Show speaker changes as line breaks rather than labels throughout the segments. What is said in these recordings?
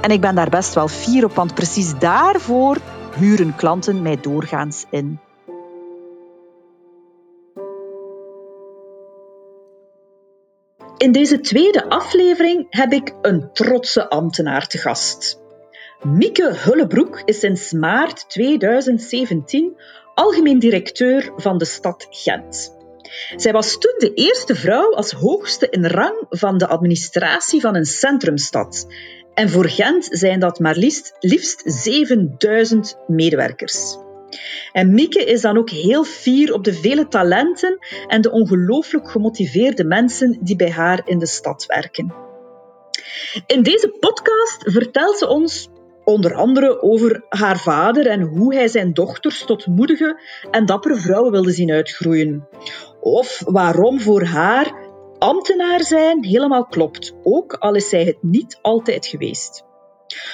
En ik ben daar best wel fier op, want precies daarvoor huren klanten mij doorgaans in. In deze tweede aflevering heb ik een trotse ambtenaar te gast. Mieke Hullebroek is sinds maart 2017 algemeen directeur van de stad Gent. Zij was toen de eerste vrouw als hoogste in rang van de administratie van een centrumstad. En voor Gent zijn dat maar liefst, liefst 7000 medewerkers. En Mieke is dan ook heel fier op de vele talenten en de ongelooflijk gemotiveerde mensen die bij haar in de stad werken. In deze podcast vertelt ze ons onder andere over haar vader en hoe hij zijn dochters tot moedige en dappere vrouwen wilde zien uitgroeien. Of waarom voor haar ambtenaar zijn helemaal klopt, ook al is zij het niet altijd geweest.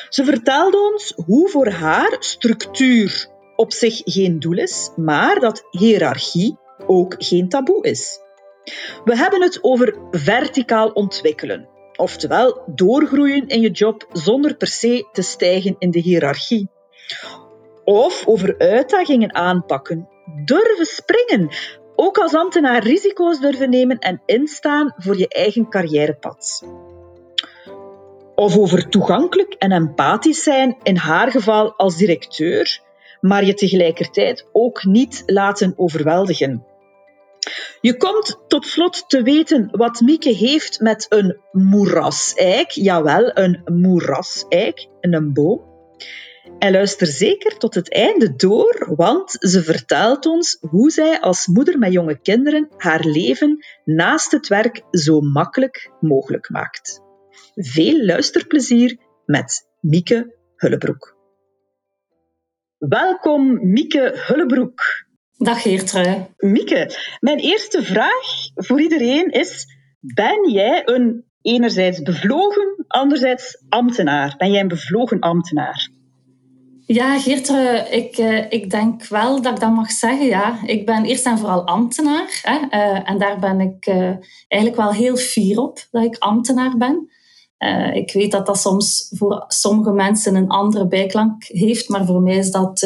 Ze vertelde ons hoe voor haar structuur op zich geen doel is, maar dat hiërarchie ook geen taboe is. We hebben het over verticaal ontwikkelen, oftewel doorgroeien in je job zonder per se te stijgen in de hiërarchie. Of over uitdagingen aanpakken, durven springen, ook als ambtenaar risico's durven nemen en instaan voor je eigen carrièrepad. Of over toegankelijk en empathisch zijn, in haar geval als directeur, maar je tegelijkertijd ook niet laten overweldigen. Je komt tot slot te weten wat Mieke heeft met een moeraseik. Jawel, een moeraseik, een boom. En luister zeker tot het einde door, want ze vertelt ons hoe zij als moeder met jonge kinderen haar leven naast het werk zo makkelijk mogelijk maakt. Veel luisterplezier met Mieke Hullebroek. Welkom, Mieke Hullebroek.
Dag Geertrui.
Mieke, mijn eerste vraag voor iedereen is: ben jij een enerzijds bevlogen, anderzijds ambtenaar? Ben jij een bevlogen ambtenaar?
Ja, Geertrui, ik, uh, ik denk wel dat ik dat mag zeggen. Ja. Ik ben eerst en vooral ambtenaar. Hè, uh, en daar ben ik eigenlijk wel heel fier op dat ik ambtenaar ben. ik weet dat dat soms voor sommige mensen een andere bijklank heeft, maar voor mij is dat,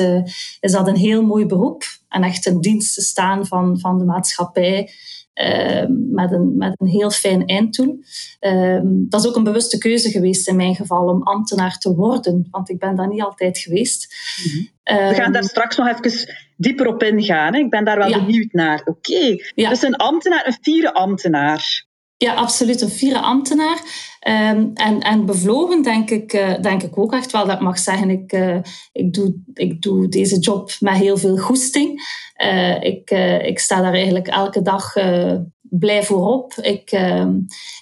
is dat een heel mooi beroep. En echt een dienst te staan van, van de maatschappij. Ehm, met, een, met een heel fijn einddoel. Uh, dat is ook een bewuste keuze geweest in mijn geval om ambtenaar te worden, want ik ben dat niet altijd geweest.
Mm We gaan daar straks nog even dieper op ingaan. Hè? Ik ben daar wel benieuwd naar. Oké, ja. dus een ambtenaar, een vierde ambtenaar.
Ja, absoluut. Een vierde ambtenaar. Um, en, en bevlogen denk ik, uh, denk ik ook echt wel dat mag zeggen, ik, uh, ik, doe, ik doe deze job met heel veel goesting. Uh, ik, ik sta daar eigenlijk elke dag blij voorop. Ik, uh,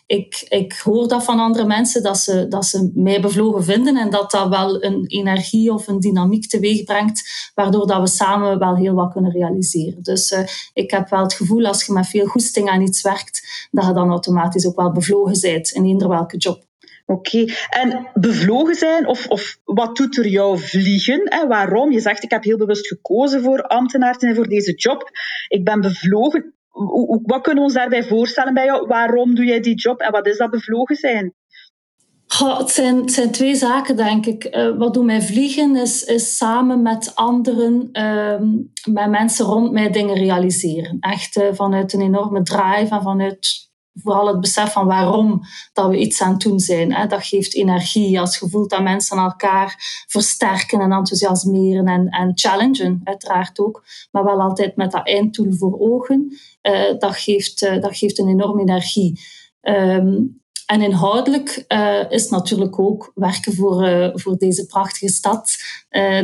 ik, ik hoor dat van andere mensen, dat ze, dat ze mij bevlogen vinden en dat dat wel een energie of een dynamiek teweeg brengt, waardoor dat we samen wel heel wat kunnen realiseren. Dus uh, ik heb wel het gevoel, als je met veel goesting aan iets werkt, dat je dan automatisch ook wel bevlogen bent in eender welke job.
Oké, en bevlogen zijn, of, of wat doet er jou vliegen? Hè? Waarom? Je zegt, ik heb heel bewust gekozen voor ambtenaar te zijn voor deze job. Ik ben bevlogen wat kunnen we ons daarbij voorstellen bij jou? Waarom doe jij die job en wat is dat bevlogen zijn?
het, zijn, zijn twee zaken, denk ik. Uh, wat doet mij vliegen is, is samen met anderen, uh, met mensen rond mij dingen realiseren. Echt uh, vanuit een enorme drive en vanuit vooral het besef van waarom dat we iets aan het doen zijn. Hè. Dat geeft energie als je voelt dat mensen elkaar versterken en enthousiasmeren en, en challengen, uiteraard ook. Maar wel altijd met dat einddoel voor ogen. Uh, dat, geeft, uh, dat geeft een enorme energie. Um, en inhoudelijk uh, is natuurlijk ook werken voor, voor deze prachtige stad,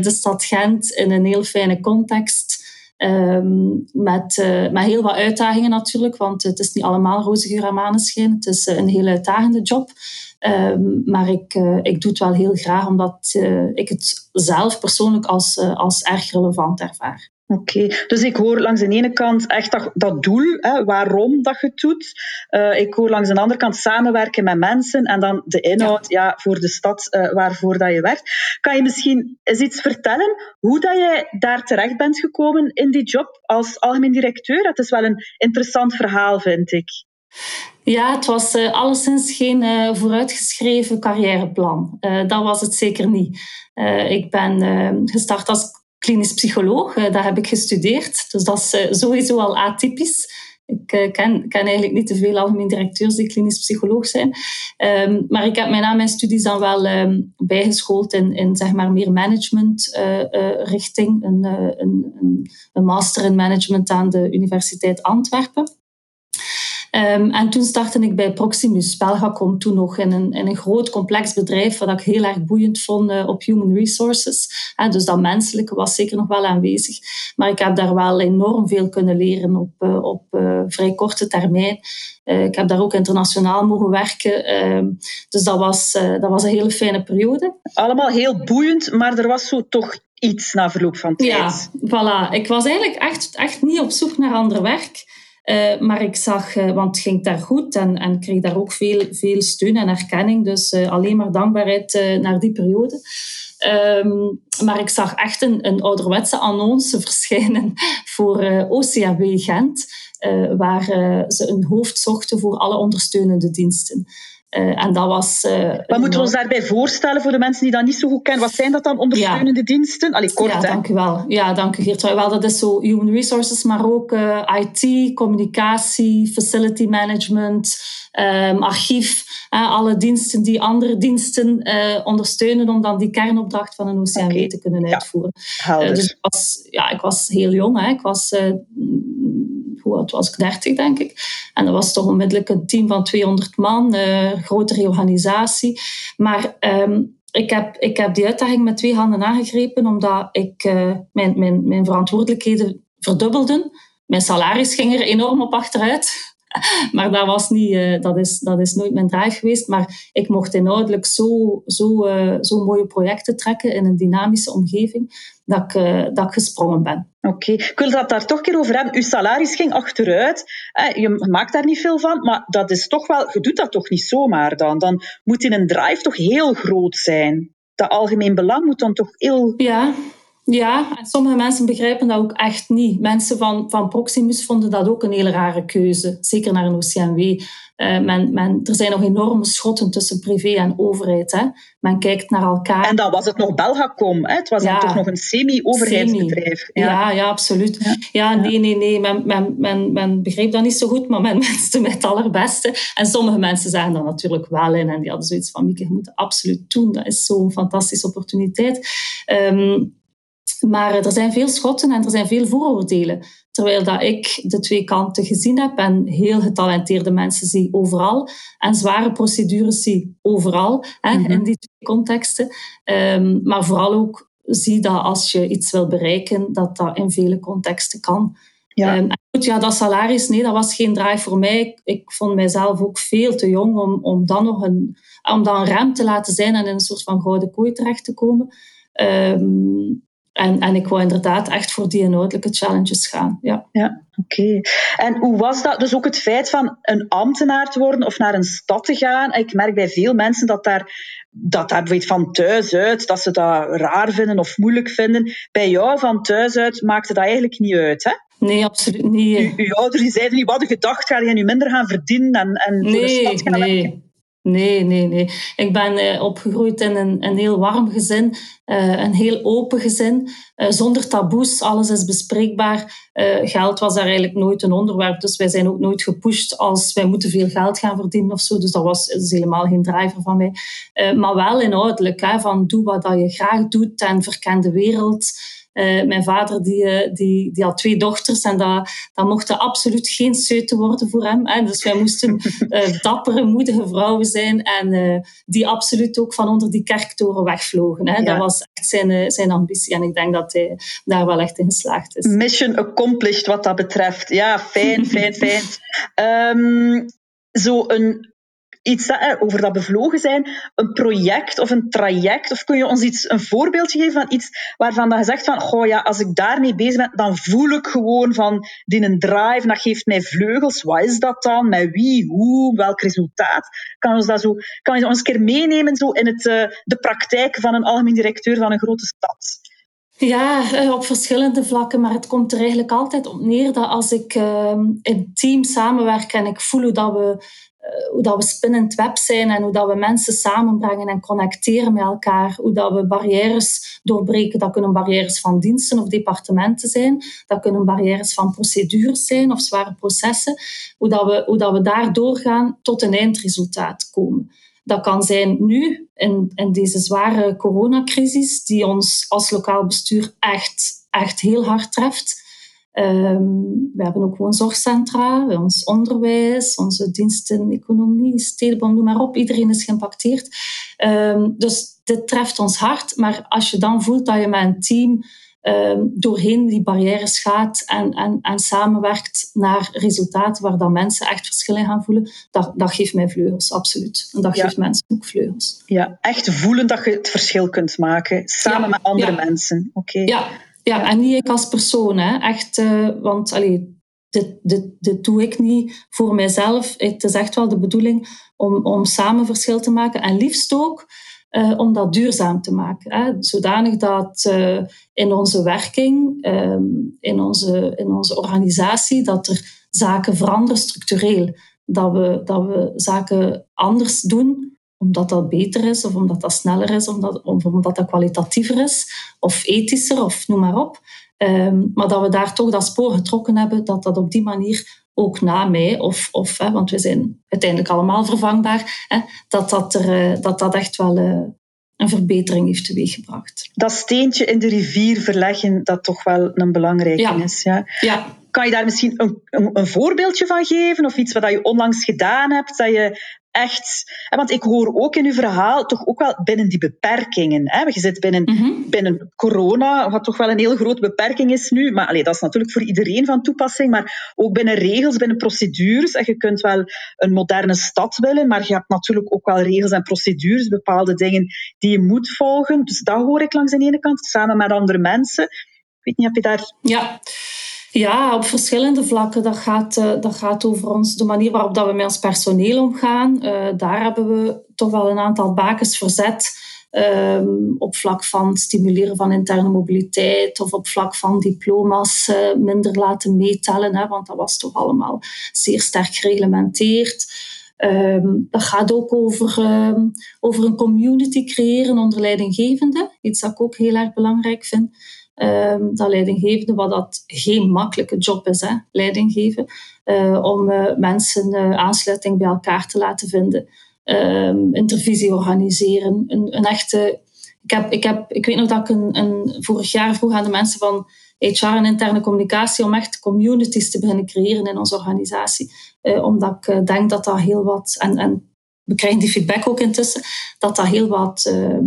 de stad Gent, in een heel fijne context. Um, met, met heel wat uitdagingen natuurlijk, want het is niet allemaal roze geur en maneschijn. Het is een heel uitdagende job. Um, maar ik, ik doe het wel heel graag, omdat ik het zelf persoonlijk als, als erg relevant ervaar.
Oké, dus ik hoor langs de ene kant echt dat, dat doel, hè, waarom dat je het doet. Uh, ik hoor langs de andere kant samenwerken met mensen en dan de inhoud ja. ja voor de stad uh, waarvoor dat je werkt. Kan je misschien eens iets vertellen hoe dat jij daar terecht bent gekomen in die job als algemeen directeur? Het is wel een interessant verhaal, vind ik.
Ja, het was uh, alleszins geen uh, vooruitgeschreven carrièreplan. Uh, dat was het zeker niet. ik ben gestart als klinisch psycholoog. Uh, dat heb ik gestudeerd. Dus dat is uh, sowieso al atypisch. Ik uh, ken, eigenlijk niet te veel algemeen directeurs die klinisch psycholoog zijn. Um, maar ik heb mij na mijn studies dan wel um, bijgeschoold in, in zeg maar meer management richting. Een, een, een master in management aan de Universiteit Antwerpen. Um, en toen startte ik bij Proximus. Belgacom toen nog in een, in een groot complex bedrijf, wat ik heel erg boeiend vond uh, op human resources. Uh, dus dat menselijke was zeker nog wel aanwezig. Maar ik heb daar wel enorm veel kunnen leren op, uh, op vrij korte termijn. ik heb daar ook internationaal mogen werken. Ehm, dus dat was, dat was een hele fijne periode.
Allemaal heel boeiend, maar er was zo toch iets na verloop van tijd.
Ja, voilà. Ik was eigenlijk echt, echt niet op zoek naar ander werk. Uh, maar ik zag, uh, want het ging daar goed en, en kreeg daar ook veel, veel steun en erkenning. Dus uh, alleen maar dankbaarheid naar die periode. Um, maar ik zag echt een, een ouderwetse annonce verschijnen voor OCAW Gent, waar ze een hoofd zochten voor alle ondersteunende diensten. Uh, en dat was... Uh,
Wat moeten we ons daarbij voorstellen voor de mensen die dat niet zo goed kennen? Wat zijn dat dan, ondersteunende ja. diensten? Allee, kort,
ja,
hè?
dank u wel. Ja, dank u Geert. Wel, dat is zo human resources, maar ook uh, IT, communicatie, facility management, um, archief. alle diensten die andere diensten ondersteunen om dan die kernopdracht van een OCMW okay. te kunnen uitvoeren.
Ja,
dus ik was, ja, ik was heel jong. Hè. Ik was hoe was ik? 30, denk ik. En dat was toch onmiddellijk een team van 200 man, uh, grote reorganisatie. Maar um, ik, heb, ik heb die uitdaging met twee handen aangegrepen, omdat ik uh, mijn, mijn, mijn verantwoordelijkheden verdubbelden. Mijn salaris ging er enorm op achteruit. maar dat, was niet, uh, dat, is, dat is nooit mijn drive geweest. Maar ik mocht inhoudelijk zo, zo, uh, zo mooie projecten trekken in een dynamische omgeving dat ik, uh, dat ik gesprongen ben.
Oké, okay. ik wil dat daar toch een keer over hebben. Uw salaris ging achteruit. Je maakt daar niet veel van, maar dat is toch wel, je doet dat toch niet zomaar dan. Dan moet in een drive toch heel groot zijn. Dat algemeen belang moet dan toch heel...
Ja, ja, en sommige mensen begrijpen dat ook echt niet. Mensen van, van Proximus vonden dat ook een hele rare keuze, zeker naar een OCMW. Uh, men, men, er zijn nog enorme schotten tussen privé en overheid. Hè. Men kijkt naar elkaar.
En dan was het nog Belgacom. Hè? Het was ja, dan toch nog een semi-overheidsbedrijf.
Semi. Ja. ja. Ja, absoluut. Ja, ja nee, nee, nee. Men, men, men, men begreep dat niet zo goed, maar men wenste met het allerbeste. En sommige mensen zagen dat natuurlijk wel in. En die hadden zoiets van, Mieke, je moet het absoluut doen. Dat is zo'n fantastische opportuniteit. Um, maar er zijn veel schotten en er zijn veel vooroordelen. Terwijl dat ik de twee kanten gezien heb en heel getalenteerde mensen zie overal en zware procedures zie overal hè, mm -hmm. in die twee contexten. Um, maar vooral ook zie dat als je iets wil bereiken, dat dat in vele contexten kan. Ja. Um, goed, ja, dat salaris, nee, dat was geen drive voor mij. Ik, ik, vond mijzelf ook veel te jong om, om dan nog een, om dan rem te laten zijn en in een soort van gouden kooi terecht te komen. Um, en, en ik wou inderdaad echt voor die inhoudelijke challenges gaan. Ja,
ja oké. Okay. En hoe was dat? Dus ook het feit van een ambtenaar te worden of naar een stad te gaan. Ik merk bij veel mensen dat daar, dat daar bijvoorbeeld van thuis uit, dat ze dat raar vinden of moeilijk vinden. Bij jou van thuis uit maakte dat eigenlijk niet uit, hè?
Nee, absoluut niet.
U, uw ouders die zeiden niet, wat gedacht, ga je nu minder gaan verdienen en, en
nee,
voor de stad gaan
nee. Nee, nee, nee. Ik ben uh, opgegroeid in een, een heel warm gezin, uh, een heel open gezin, uh, zonder taboes. Alles is bespreekbaar. geld was daar eigenlijk nooit een onderwerp. Dus wij zijn ook nooit gepusht als wij moeten veel geld gaan verdienen of zo. Dus dat was helemaal geen driver van mij. maar wel inhoudelijk, van doe wat je graag doet en verken de wereld. Uh, mijn vader die, uh, die, die had twee dochters en dat, dat mochten absoluut geen seuten worden voor hem. Hè. Dus wij moesten uh, dappere, moedige vrouwen zijn en die absoluut ook van onder die kerktoren wegvlogen. Hè. Dat was echt zijn, zijn ambitie en ik denk dat hij daar wel echt in geslaagd is.
Mission accomplished wat dat betreft. Ja, fijn, fijn, fijn. Um, zo een iets over dat bevlogen zijn, een project of een traject? Of kun je ons iets, een voorbeeldje geven van iets waarvan dat je zegt van, goh ja, als ik daarmee bezig ben, dan voel ik gewoon van die een drive, dat geeft mij vleugels. Wat is dat dan? Met wie? Hoe? Welk resultaat? Kan, ons dat zo, kan je ons een keer meenemen zo in het, uh, de praktijk van een algemeen directeur van een grote stad?
Ja, eh, op verschillende vlakken, maar het komt er eigenlijk altijd op neer dat als ik uh, in team samenwerk en ik voel dat we eh, hoe dat we spinnend web zijn en hoe dat we mensen samenbrengen en connecteren met elkaar. Hoe dat we barrières doorbreken. Dat kunnen barrières van diensten of departementen zijn. Dat kunnen barrières van procedures zijn of zware processen. Hoe dat we, hoe dat we daar doorgaan tot een eindresultaat komen. Dat kan zijn nu, in, in deze zware coronacrisis, die ons als lokaal bestuur echt, echt heel hard treft. Um, we hebben ook woonzorgcentra, ons onderwijs, onze diensten, economie, stedenbouw, noem maar op. Iedereen is geïmpacteerd. Um, dus dit treft ons hard. Maar als je dan voelt dat je met een team um, doorheen die barrières gaat en, en, en samenwerkt naar resultaten waar dan mensen echt verschillen gaan voelen, dat, dat geeft mij vleugels, absoluut. En dat geeft mensen ook vleugels.
Ja, echt voelen dat je het verschil kunt maken, samen met andere mensen. Oké.
Ja, ja, en niet ik als persoon. Hè. Echt, uh, want allee, dit, dit, doe ik niet voor mijzelf. Het is echt wel de bedoeling om, om samen verschil te maken. En liefst ook uh, om dat duurzaam te maken. Hè. Zodanig dat uh, in onze werking, um, in, onze, in onze organisatie, dat er zaken veranderen structureel. Dat we, dat we zaken anders doen omdat dat beter is, of omdat dat sneller is, omdat, of omdat dat kwalitatiever is, of ethischer, of noem maar op. Um, maar dat we daar toch dat spoor getrokken hebben, dat dat op die manier ook na mij, of, of hè, want we zijn uiteindelijk allemaal vervangbaar, hè, dat, dat, er, eh, dat dat echt wel uh, een verbetering heeft teweeggebracht.
Dat steentje in de rivier verleggen, dat toch wel een belangrijke ja. is. Ja.
ja.
Kan je daar misschien een, een, een, voorbeeldje van geven? Of iets wat je onlangs gedaan hebt, dat je echt... Want ik hoor ook in uw verhaal toch ook wel binnen die beperkingen. Hè? Je zit binnen, mm binnen corona, wat toch wel een heel grote beperking is nu. Maar allee, dat is natuurlijk voor iedereen van toepassing. Maar ook binnen regels, binnen procedures. En je kunt wel een moderne stad willen, maar je hebt natuurlijk ook wel regels en procedures, bepaalde dingen die je moet volgen. Dus dat hoor ik langs de ene kant, samen met andere mensen. Ik weet niet, heb je daar...
Ja. Ja, op verschillende vlakken. Dat gaat, uh, dat gaat over ons, de manier waarop dat we met ons personeel omgaan. Uh, daar hebben we toch wel een aantal bakens verzet. Um, op vlak van stimuleren van interne mobiliteit of op vlak van diploma's uh, minder laten meetellen, hè, want dat was toch allemaal zeer sterk gereglementeerd. Um, dat gaat ook over, um, over een community creëren onder leidinggevende, iets dat ik ook heel erg belangrijk vind. Um, dat leidinggevende, wat dat geen makkelijke job is, hè, leidinggeven, uh, om uh, mensen uh, aansluiting bij elkaar te laten vinden, um, intervisie organiseren, een, een, echte... Ik, heb, ik, heb, ik weet nog dat ik een, een, vorig jaar vroeg aan de mensen van HR en interne communicatie om echt communities te beginnen creëren in onze organisatie. omdat ik denk dat dat heel wat... En, en we krijgen die feedback ook intussen, dat dat heel wat ehm,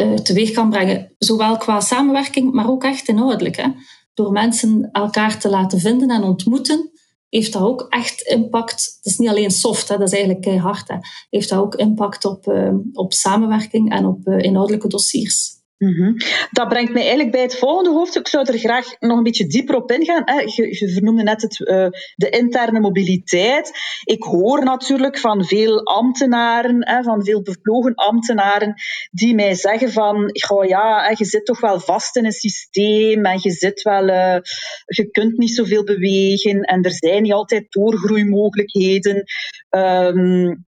uh, teweeg kan brengen. Zowel qua samenwerking, maar ook echt inhoudelijk. Hè. Door mensen elkaar te laten vinden en ontmoeten, heeft dat ook echt impact. Het is niet alleen soft, hè, dat is eigenlijk keihard. Hè. Heeft dat ook impact op, uh, op samenwerking en op uh, inhoudelijke dossiers.
Mm Dat brengt mij eigenlijk bij het volgende hoofdstuk. Ik zou er graag nog een beetje dieper op ingaan. Je, je vernoemde net het, uh, de interne mobiliteit. Ik hoor natuurlijk van veel ambtenaren, van veel bevlogen ambtenaren, die mij zeggen van, ja, je zit toch wel vast in een systeem en je zit wel, uh, je kunt niet zoveel bewegen en er zijn niet altijd doorgroeimogelijkheden. Um,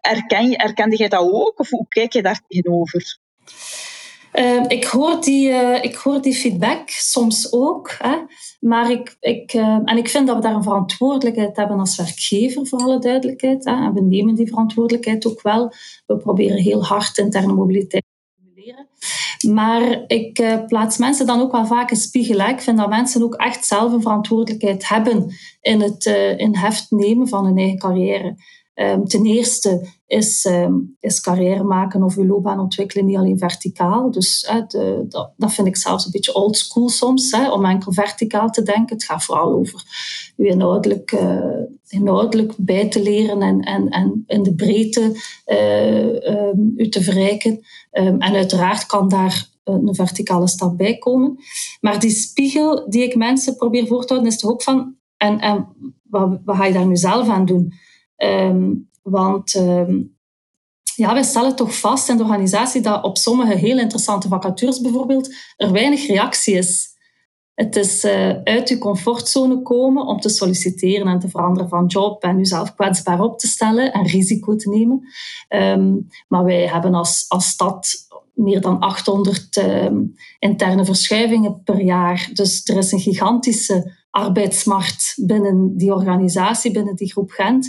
Erken je, erkende jij dat ook? Of hoe kijk je daar tegenover?
Uh, ik, hoor die, uh, ik hoor die feedback soms ook. Hè. Maar ik, ik, uh, en ik vind dat we daar een verantwoordelijkheid hebben als werkgever, voor alle duidelijkheid. Hè. En we nemen die verantwoordelijkheid ook wel. We proberen heel hard interne mobiliteit te stimuleren. Maar ik uh, plaats mensen dan ook wel vaak een spiegel. Ik vind dat mensen ook echt zelf een verantwoordelijkheid hebben in het uh, in heft nemen van hun eigen carrière. Um, ten eerste is, um, is carrière maken of je loopbaan ontwikkelen niet alleen verticaal. Dus dat, dat, vind ik zelfs een beetje old school soms, om enkel verticaal te denken. Het gaat vooral over je inhoudelijk, inhoudelijk bij te leren en, en, en in de breedte uh, um, u te verrijken. en uiteraard kan daar een verticale stap bij komen. Maar die spiegel die ik mensen probeer voor te houden, is toch ook van... En, en wat, wat ga je daar nu zelf aan doen? Um, want um, ja, wij stellen toch vast in de organisatie dat op sommige heel interessante vacatures bijvoorbeeld er weinig reactie is. Het is uh, uit je comfortzone komen om te solliciteren en te veranderen van job en jezelf kwetsbaar op te stellen en risico te nemen. Um, maar wij hebben als, als stad meer dan 800 um, interne verschuivingen per jaar. Dus er is een gigantische arbeidsmarkt binnen die organisatie, binnen die groep Gent.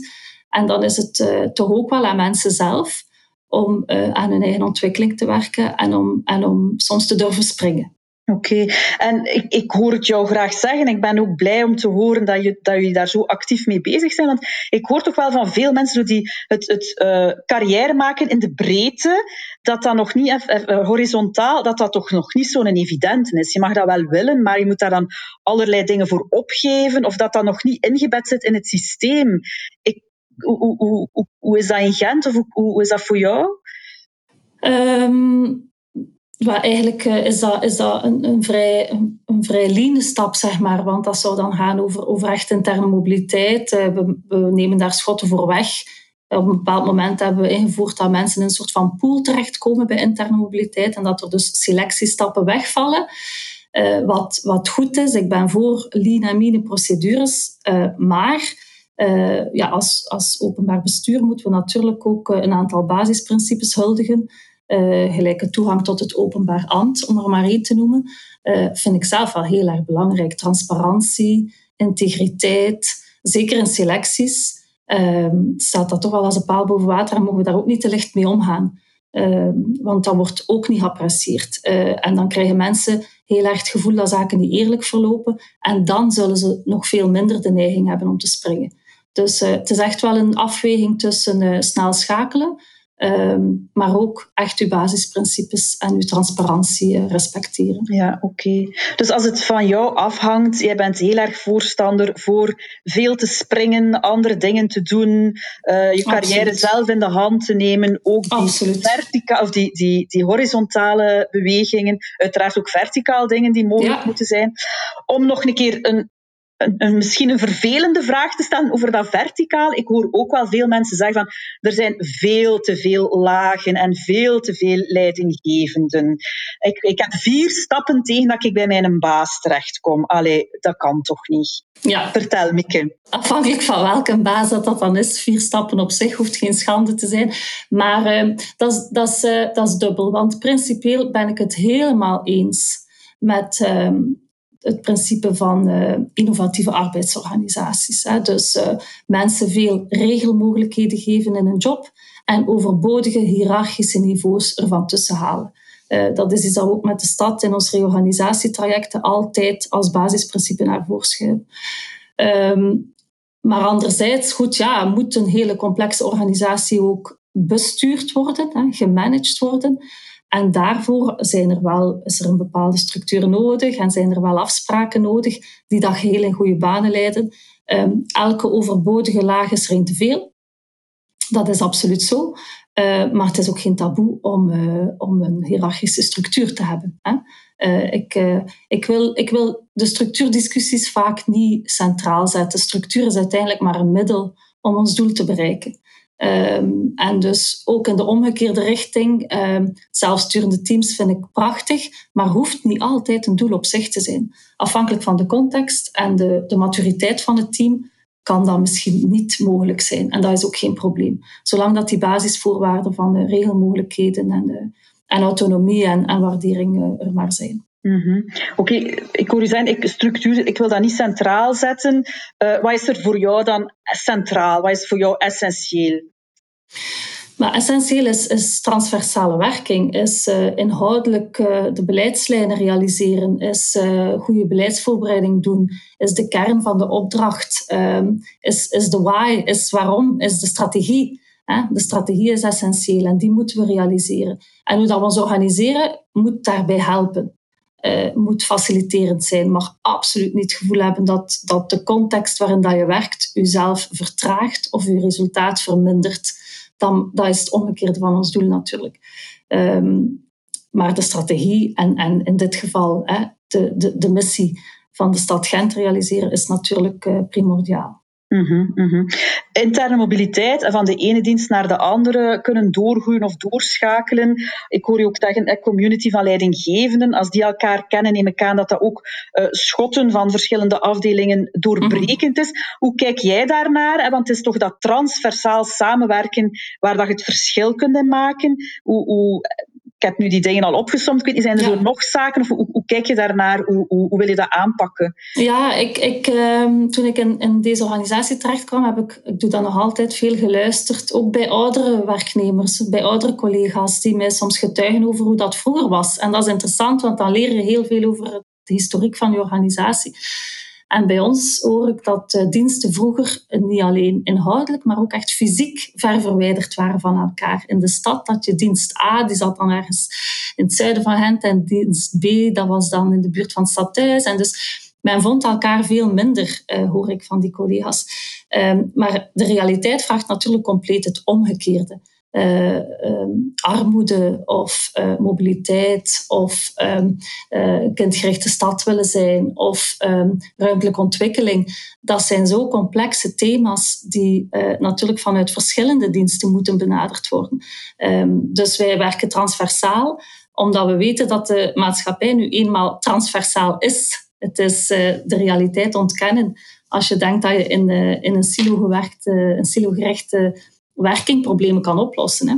En dan is het uh, toch ook wel aan mensen zelf om uh, aan hun eigen ontwikkeling te werken en om, en om soms te durven springen.
Oké, en ik, ik hoor het jou graag zeggen. Ik ben ook blij om te horen dat, je, dat jullie daar zo actief mee bezig zijn. Want ik hoor toch wel van veel mensen die het, het uh, carrière maken in de breedte, dat dat nog niet horizontaal, dat dat toch nog niet zo'n evident is. Je mag dat wel willen, maar je moet daar dan allerlei dingen voor opgeven, of dat dat nog niet ingebed zit in het systeem. Ik hoe, hoe, hoe, hoe, is dat in Gent of hoe, is dat voor jou?
Um, eigenlijk uh, is dat, is dat een, een vrij, een, vrij lean stap, zeg maar. Want dat zou dan gaan over, over echt interne mobiliteit. Uh, we, we, nemen daar schotten voor weg. Op een bepaald moment hebben we ingevoerd dat mensen in een soort van pool terechtkomen bij interne mobiliteit en dat er dus selectiestappen wegvallen. Wat, wat goed is, ik ben voor lean en procedures, maar uh, ja, als, als openbaar bestuur moeten we natuurlijk ook uh, een aantal basisprincipes huldigen. Uh, gelijke toegang tot het openbaar ambt, om er maar één te noemen, vind ik zelf wel heel erg belangrijk. Transparantie, integriteit, zeker in selecties, ehm, staat dat toch wel als een paal boven water en mogen we daar ook niet te licht mee omgaan. Ehm, want dat wordt ook niet geapprecieerd. en dan krijgen mensen heel erg het gevoel dat zaken niet eerlijk verlopen. En dan zullen ze nog veel minder de neiging hebben om te springen. Dus uh, het is echt wel een afweging tussen uh, snel schakelen, um, maar ook echt uw basisprincipes en uw transparantie uh, respecteren.
Ja, oké. Okay. Dus als het van jou afhangt, jij bent heel erg voorstander voor veel te springen, andere dingen te doen, je carrière Absoluut. zelf in de hand te nemen, ook die, vertica of die, die, die horizontale bewegingen, uiteraard ook verticaal dingen die mogelijk ja. moeten zijn, om nog een keer een een, een, misschien een vervelende vraag te stellen over dat verticaal. Ik hoor ook wel veel mensen zeggen van er zijn veel te veel lagen en veel te veel leidinggevenden. Ik, ik heb vier stappen tegen dat ik bij mijn baas terechtkom. Allee, dat kan toch niet?
Ja.
Vertel, Mieke.
Afhankelijk van welke baas dat, dat dan is, vier stappen op zich hoeft geen schande te zijn. Maar uh, dat, is, dat, is, uh, dat is dubbel. Want principieel ben ik het helemaal eens met... Uh, het principe van uh, innovatieve arbeidsorganisaties. Hè. Dus uh, mensen veel regelmogelijkheden geven in een job en overbodige hiërarchische niveaus ervan tussen halen. Uh, dat is iets dat we ook met de stad in ons reorganisatietrajecten altijd als basisprincipe naar voren schuiven. Um, maar anderzijds, goed, ja, moet een hele complexe organisatie ook bestuurd worden, hè, gemanaged worden. En daarvoor zijn er wel, is er een bepaalde structuur nodig en zijn er wel afspraken nodig die dat geheel in goede banen leiden. Um, elke overbodige laag is te veel. Dat is absoluut zo. Uh, maar het is ook geen taboe om, uh, om een hiërarchische structuur te hebben. Hè? Uh, ik, ik, wil, ik wil de structuurdiscussies vaak niet centraal zetten. Structuur is uiteindelijk maar een middel om ons doel te bereiken. Um, en dus ook in de omgekeerde richting, um, zelfsturende teams vind ik prachtig, maar hoeft niet altijd een doel op zich te zijn. Afhankelijk van de context en de, de maturiteit van het team kan dat misschien niet mogelijk zijn. En dat is ook geen probleem. Zolang dat die basisvoorwaarden van de regelmogelijkheden en, de, en autonomie en, en waardering er maar zijn.
Mhm. Oké, ik hoor u zeggen, ik, structuur, ik wil dat niet centraal zetten. Uh, wat is er voor jou dan centraal? Wat is voor jou essentieel?
Maar essentieel is, is transversale werking, is uh, inhoudelijk uh, de beleidslijnen realiseren, is goede beleidsvoorbereiding doen, is de kern van de opdracht, um, is, is de why, is waarom, is de strategie. Hè? De strategie is essentieel en die moeten we realiseren. En hoe dat we ons organiseren, moet daarbij helpen. Moet faciliterend zijn, mag absoluut niet het gevoel hebben dat, dat de context waarin dat je werkt jezelf vertraagt of je resultaat vermindert dan dat is het omgekeerde van ons doel natuurlijk. Ehm, maar de strategie en, en in dit geval hè, de, de, de missie van de stad Gent realiseren is natuurlijk uh, primordiaal.
Mm -hmm, Interne mobiliteit van de ene dienst naar de andere kunnen doorgroeien of doorschakelen. Ik hoor je ook zeggen, community van leidinggevenden, als die elkaar kennen, neem ik aan dat dat ook uh, schotten van verschillende afdelingen doorbrekend is. Hoe kijk jij daarnaar? Want het is toch dat transversaal samenwerken waar dat je het verschil kunt maken. Hoe, hoe ik heb nu die dingen al opgesomd. Ik weet niet, zijn er zo nog zaken? Of hoe, hoe, kijk je daarnaar? Hoe, hoe, hoe, wil je dat aanpakken?
Ja, ik, ik, ehm, toen ik in, in deze organisatie terecht kwam, heb ik, ik doe dan nog altijd veel geluisterd. Ook bij oudere werknemers, bij oudere collega's die mij soms getuigen over hoe dat vroeger was. En dat is interessant, want dan leer je heel veel over de historiek van je organisatie. En bij ons hoor ik dat eh, diensten vroeger niet alleen inhoudelijk, maar ook echt fysiek ver verwijderd waren van elkaar. In de stad dat je dienst A, die zat dan ergens in het zuiden van Gent, en dienst B, dat was dan in de buurt van Stadhuis. En dus men vond elkaar veel minder, uh, hoor ik van die collega's. Um, maar de realiteit vraagt natuurlijk compleet het omgekeerde. Uh, um, armoede of uh, mobiliteit of um, kindgerichte stad willen zijn of um, ruimtelijke ontwikkeling. Dat zijn zo complexe thema's die natuurlijk vanuit verschillende diensten moeten benaderd worden. dus wij werken transversaal, omdat we weten dat de maatschappij nu eenmaal transversaal is. Het is de realiteit ontkennen. Als je denkt dat je in, in een silo gewerkt, een silo gerechte werkingproblemen kan oplossen. Hè.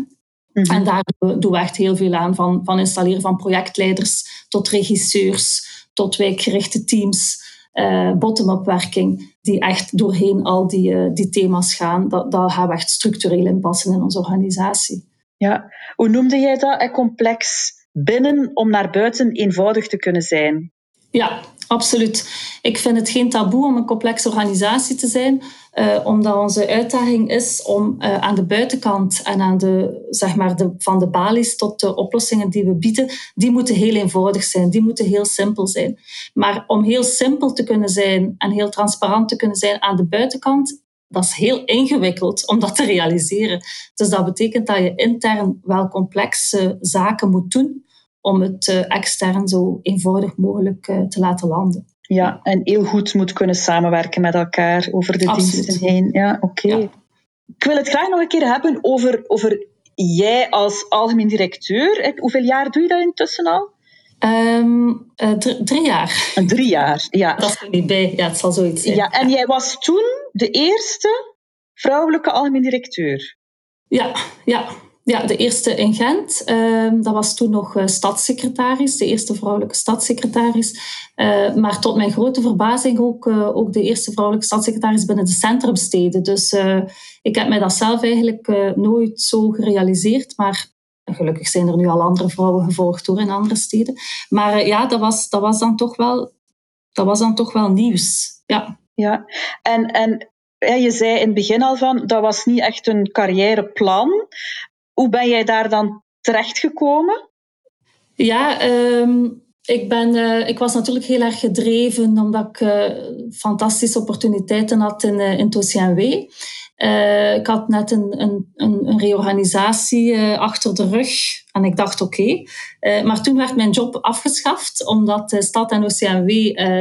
Mhm. En daar doen we echt heel veel aan, van, van installeren van projectleiders tot regisseurs, tot wijkgerichte teams, uh, bottom-up werking, die echt doorheen al die, uh, die thema's gaan. Dat, dat gaan we echt structureel inpassen in onze organisatie.
Ja, hoe noemde jij dat? Complex binnen om naar buiten eenvoudig te kunnen zijn?
Ja, absoluut. Ik vind het geen taboe om een complexe organisatie te zijn, uh, omdat onze uitdaging is om uh, aan de buitenkant en aan de, zeg maar de, van de balies tot de oplossingen die we bieden, die moeten heel eenvoudig zijn, die moeten heel simpel zijn. Maar om heel simpel te kunnen zijn en heel transparant te kunnen zijn aan de buitenkant, dat is heel ingewikkeld om dat te realiseren. Dus dat betekent dat je intern wel complexe zaken moet doen om het uh, extern zo eenvoudig mogelijk te laten landen.
Ja, en heel goed moet kunnen samenwerken met elkaar over de diensten heen. Ja, oké. Ik wil het graag nog een keer hebben over, over jij als algemeen directeur. Hoeveel jaar doe je dat intussen al?
Um, drie jaar.
drie jaar, ja.
Dat is er niet bij. Ja, het zal zoiets zijn.
Ja, en jij was toen de eerste vrouwelijke algemeen directeur.
Ja, ja. Ja, de eerste in Gent. Ehm, dat was toen nog uh, stadssecretaris, de eerste vrouwelijke stadssecretaris. Uh, maar tot mijn grote verbazing ook, uh, ook de eerste vrouwelijke stadssecretaris binnen de centrumsteden. Dus ik heb mij dat zelf eigenlijk nooit zo gerealiseerd. Maar gelukkig zijn er nu al andere vrouwen gevolgd door in andere steden. Maar ja, dat was, dat, was dan toch wel, dat was dan toch wel nieuws. Ja.
Ja, en, en je zei in het begin al van, dat was niet echt een carrièreplan. Hoe ben jij daar dan terechtgekomen?
Ja, um, ik, ben, uh, ik was natuurlijk heel erg gedreven omdat ik uh, fantastische opportuniteiten had in, uh, in ik had net een, een, een, reorganisatie achter de rug en ik dacht oké. Maar toen werd mijn job afgeschaft omdat de stad en OCMW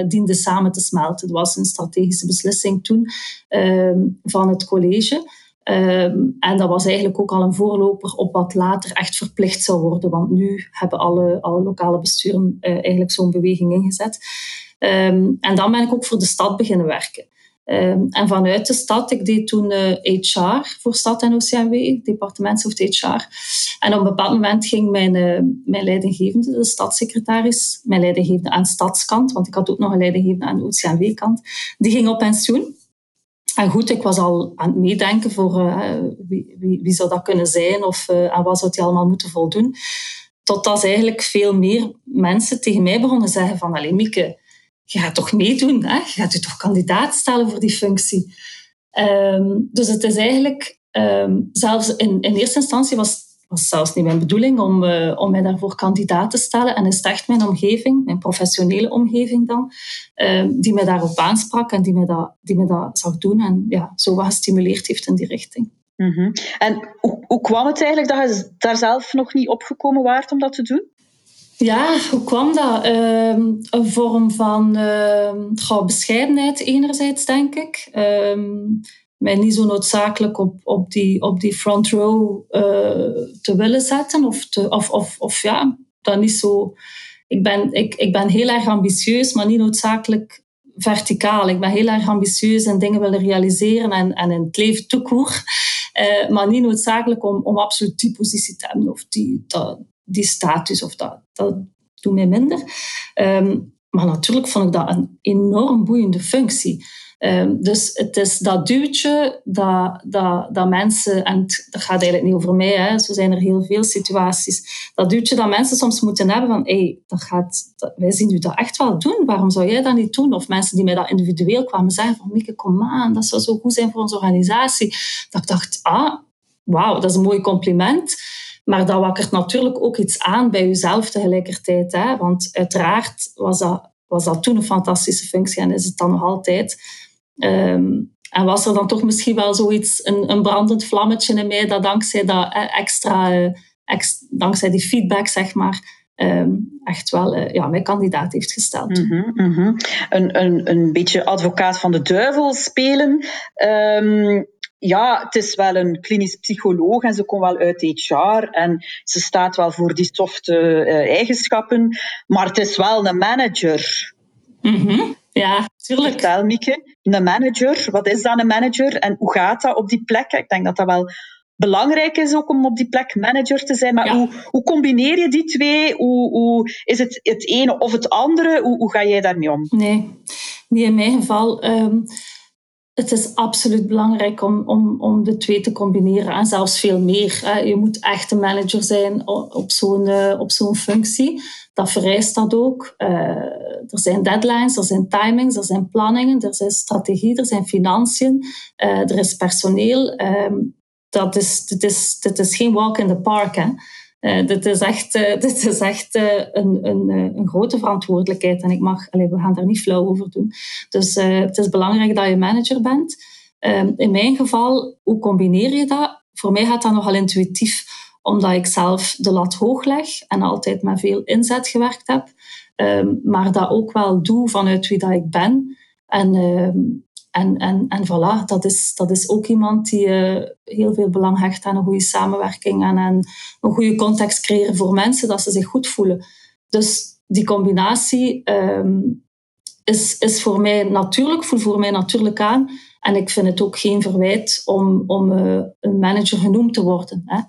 dienden samen te smelten. Het was een strategische beslissing toen ehm, van het college. Ehm, en dat was eigenlijk ook al een voorloper op wat later echt verplicht zou worden. Want nu hebben alle, lokale besturen uh, eigenlijk zo'n beweging ingezet. Um, en dan ben ik ook voor de stad beginnen werken. Ehm, en vanuit de stad, ik deed toen HR eh, voor Stad en OCMW, departementshoofd HR. En op een bepaald moment ging mijn, uh, mijn leidinggevende, de stadssecretaris, mijn leidinggevende aan stadskant, want ik had ook nog een leidinggevende aan de OCMW-kant, die ging op pensioen. En goed, ik was al aan het meedenken voor uh, wie, wie, zou dat kunnen zijn of uh, aan wat zou hij allemaal moeten voldoen. Totdat eigenlijk veel meer mensen tegen mij begonnen zeggen van, alleen Mieke, je gaat toch meedoen, hè? je gaat je toch kandidaat stellen voor die functie. Um, dus het is eigenlijk, um, zelfs in, in eerste instantie was was zelfs niet mijn bedoeling om, uh, om mij daarvoor kandidaat te stellen. En is echt mijn omgeving, mijn professionele omgeving dan, uh, die mij daarop aansprak en die mij dat, die mij dat zag doen. En ja, zo wat gestimuleerd heeft in die richting.
Mm -hmm. En hoe, hoe kwam het eigenlijk dat je daar zelf nog niet opgekomen waart om dat te doen?
Ja, hoe kwam dat? Uh, een vorm van uh, bescheidenheid enerzijds, denk ik. Uh, mij niet zo noodzakelijk op, op, die, op die front row uh, te willen zetten. Of, te, of, of, of ja, dat niet zo... Ik ben, ik, ik ben heel erg ambitieus, maar niet noodzakelijk verticaal. Ik ben heel erg ambitieus en dingen willen realiseren en, en in het leven toekoer. Uh, maar niet noodzakelijk om, om absoluut die positie te hebben of die, dat, die status of dat. Dat doet mij minder. Um, maar natuurlijk vond ik dat een enorm boeiende functie. Um, dus het is dat duwtje dat, dat, dat mensen, en dat gaat eigenlijk niet over mij, hè, zo zijn er heel veel situaties, dat duwtje dat mensen soms moeten hebben van, hey, dat gaat, wij zien u dat echt wel doen, waarom zou jij dat niet doen? Of mensen die mij dat individueel kwamen zeggen van, Mieke, kom aan, dat zou zo goed zijn voor onze organisatie. Dat ik dacht, ah, wauw, dat is een mooi compliment. Maar dat wakkert natuurlijk ook iets aan bij jezelf tegelijkertijd. Hè? Want uiteraard was dat, was dat toen een fantastische functie en is het dan nog altijd. Um, en was er dan toch misschien wel zoiets, een, een brandend vlammetje in mij, dat dankzij dat extra, eh, ex, dankzij die feedback, zeg maar, um, echt wel uh, ja, mijn kandidaat heeft gesteld.
Mm -hmm, mm -hmm. Een, een, een beetje advocaat van de duivel spelen. Um, ja, het is wel een klinisch psycholoog en ze komt wel uit HR en ze staat wel voor die softe uh, eigenschappen, maar het is wel een manager.
Mm -hmm. Ja, tuurlijk.
Vertel, Mieke, een manager, wat is dan een manager en hoe gaat dat op die plek? Ik denk dat dat wel belangrijk is ook om op die plek manager te zijn. Maar ja. hoe, hoe combineer je die twee? Hoe, hoe, is het het ene of het andere? Hoe, hoe ga jij daarmee om?
Nee, niet in mijn geval. Um, het is absoluut belangrijk om, om, om de twee te combineren en zelfs veel meer. Je moet echt een manager zijn op zo'n uh, op zo'n functie. Dat vereist dat ook. Uh, er zijn deadlines, er zijn timings, er zijn planningen, er zijn strategie, er zijn financiën, uh, er is personeel. Um, dat is, dit, is, is geen walk in the park. Hè. Uh, dit is echt, uh, dit is echt uh, een, een, een, grote verantwoordelijkheid. En ik mag, we gaan daar niet flauw over doen. Dus het is belangrijk dat je manager bent. Ehm, in mijn geval, hoe combineer je dat? Voor mij gaat dat nogal intuïtief, omdat ik zelf de lat hoog leg en altijd met veel inzet gewerkt heb. Um, maar dat ook wel doe vanuit wie dat ik ben. En um, en, en, en voilà, dat is, dat is ook iemand die uh, heel veel belang hecht aan een goede samenwerking en aan een goede context creëren voor mensen, dat ze zich goed voelen. Dus die combinatie um, is, is voor mij natuurlijk, voelt voor mij natuurlijk aan. En ik vind het ook geen verwijt om, om uh, een manager genoemd te worden. Hè?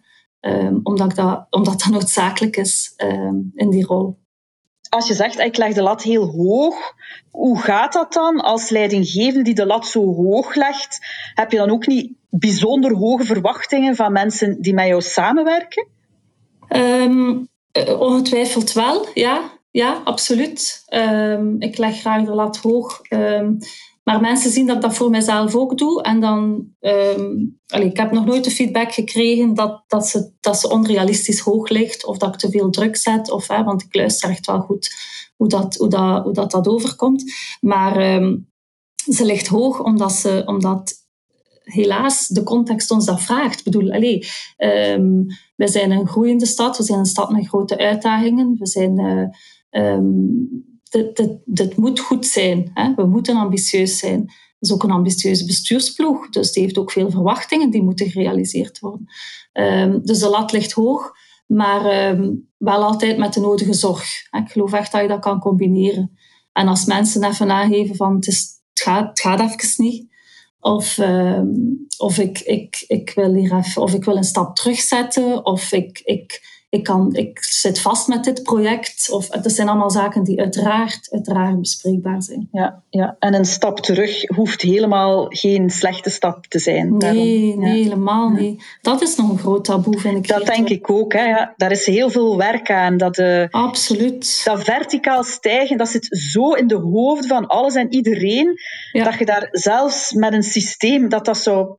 Um, omdat, dat, omdat dat noodzakelijk is um, in die rol
als je zegt, ik leg de lat heel hoog, hoe gaat dat dan als leidinggevende die de lat zo hoog legt? Heb je dan ook niet bijzonder hoge verwachtingen van mensen die met jou samenwerken?
Um, ongetwijfeld wel, ja. Ja, absoluut. Um, ik leg graag de lat hoog. Um, maar mensen zien dat ik dat voor mijzelf ook doe. En dan, um, ik heb nog nooit de feedback gekregen dat, dat, ze, dat ze onrealistisch hoog ligt. Of dat ik te veel druk zet. Of, hè, want ik luister echt wel goed hoe dat, hoe dat, hoe dat, dat overkomt. Maar um, ze ligt hoog omdat, ze, omdat helaas de context ons dat vraagt. Ik bedoel, allez, um, we zijn een groeiende stad. We zijn een stad met grote uitdagingen. We zijn... Um, dit, dit, dit moet goed zijn. Hè? We moeten ambitieus zijn. Het is ook een ambitieuze bestuursploeg, dus die heeft ook veel verwachtingen die moeten gerealiseerd worden. Um, dus de lat ligt hoog, maar um, wel altijd met de nodige zorg. Ik geloof echt dat je dat kan combineren. En als mensen even aangeven van het, gaat, het gaat even niet, Of, ehm, of, ik, ik, ik wil hier even, of ik wil een stap terugzetten. Of ik, ik, ik, kan, ik zit vast met dit project. Of, het zijn allemaal zaken die uiteraard, uiteraard bespreekbaar zijn.
Ja, ja, en een stap terug hoeft helemaal geen slechte stap te zijn.
Nee, nee helemaal niet. Dat is nog een groot taboe, vind ik.
Dat denk ik ook. Hè. Ja, daar is heel veel werk aan. Dat, uh,
Absoluut.
Dat verticaal stijgen, dat zit zo in de hoofden van alles en iedereen, dat je daar zelfs met een systeem dat dat zou